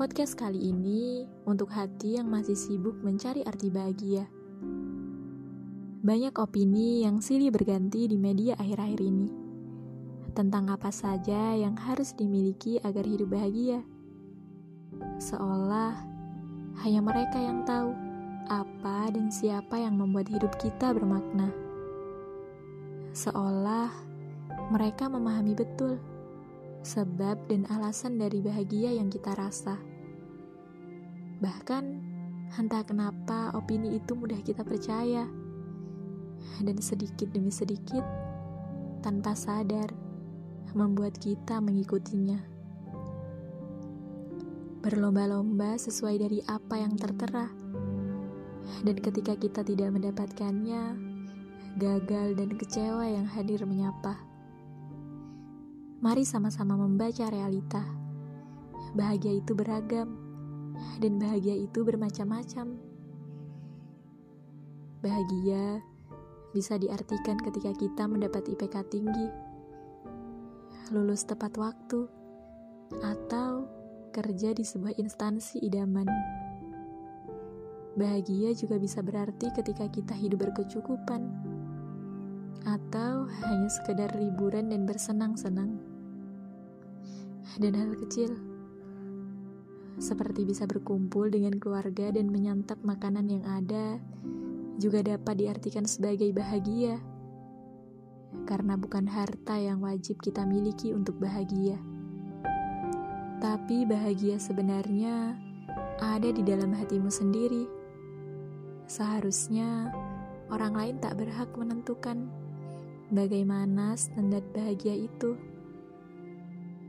Podcast kali ini untuk hati yang masih sibuk mencari arti bahagia. Banyak opini yang silih berganti di media akhir-akhir ini tentang apa saja yang harus dimiliki agar hidup bahagia. Seolah hanya mereka yang tahu apa dan siapa yang membuat hidup kita bermakna. Seolah mereka memahami betul sebab dan alasan dari bahagia yang kita rasa. Bahkan, entah kenapa opini itu mudah kita percaya, dan sedikit demi sedikit, tanpa sadar, membuat kita mengikutinya. Berlomba-lomba sesuai dari apa yang tertera, dan ketika kita tidak mendapatkannya, gagal dan kecewa yang hadir menyapa. Mari sama-sama membaca realita. Bahagia itu beragam, dan bahagia itu bermacam-macam. Bahagia bisa diartikan ketika kita mendapat IPK tinggi, lulus tepat waktu, atau kerja di sebuah instansi idaman. Bahagia juga bisa berarti ketika kita hidup berkecukupan, atau hanya sekedar liburan dan bersenang-senang dan hal kecil. Seperti bisa berkumpul dengan keluarga dan menyantap makanan yang ada juga dapat diartikan sebagai bahagia. Karena bukan harta yang wajib kita miliki untuk bahagia. Tapi bahagia sebenarnya ada di dalam hatimu sendiri. Seharusnya orang lain tak berhak menentukan bagaimana standar bahagia itu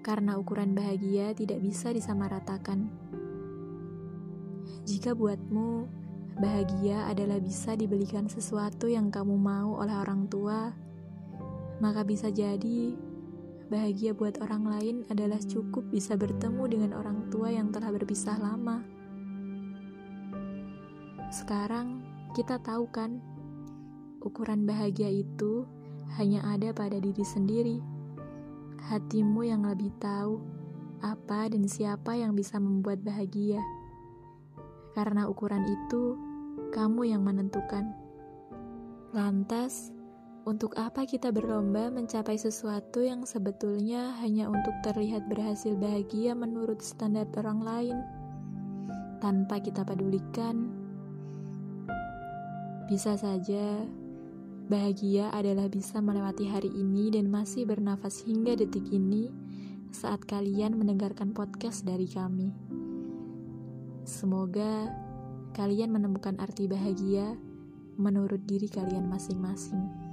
karena ukuran bahagia tidak bisa disamaratakan. Jika buatmu, bahagia adalah bisa dibelikan sesuatu yang kamu mau oleh orang tua, maka bisa jadi bahagia buat orang lain adalah cukup bisa bertemu dengan orang tua yang telah berpisah lama. Sekarang kita tahu kan, ukuran bahagia itu hanya ada pada diri sendiri hatimu yang lebih tahu apa dan siapa yang bisa membuat bahagia. Karena ukuran itu, kamu yang menentukan. Lantas, untuk apa kita berlomba mencapai sesuatu yang sebetulnya hanya untuk terlihat berhasil bahagia menurut standar orang lain, tanpa kita pedulikan? Bisa saja Bahagia adalah bisa melewati hari ini dan masih bernafas hingga detik ini saat kalian mendengarkan podcast dari kami. Semoga kalian menemukan arti bahagia menurut diri kalian masing-masing.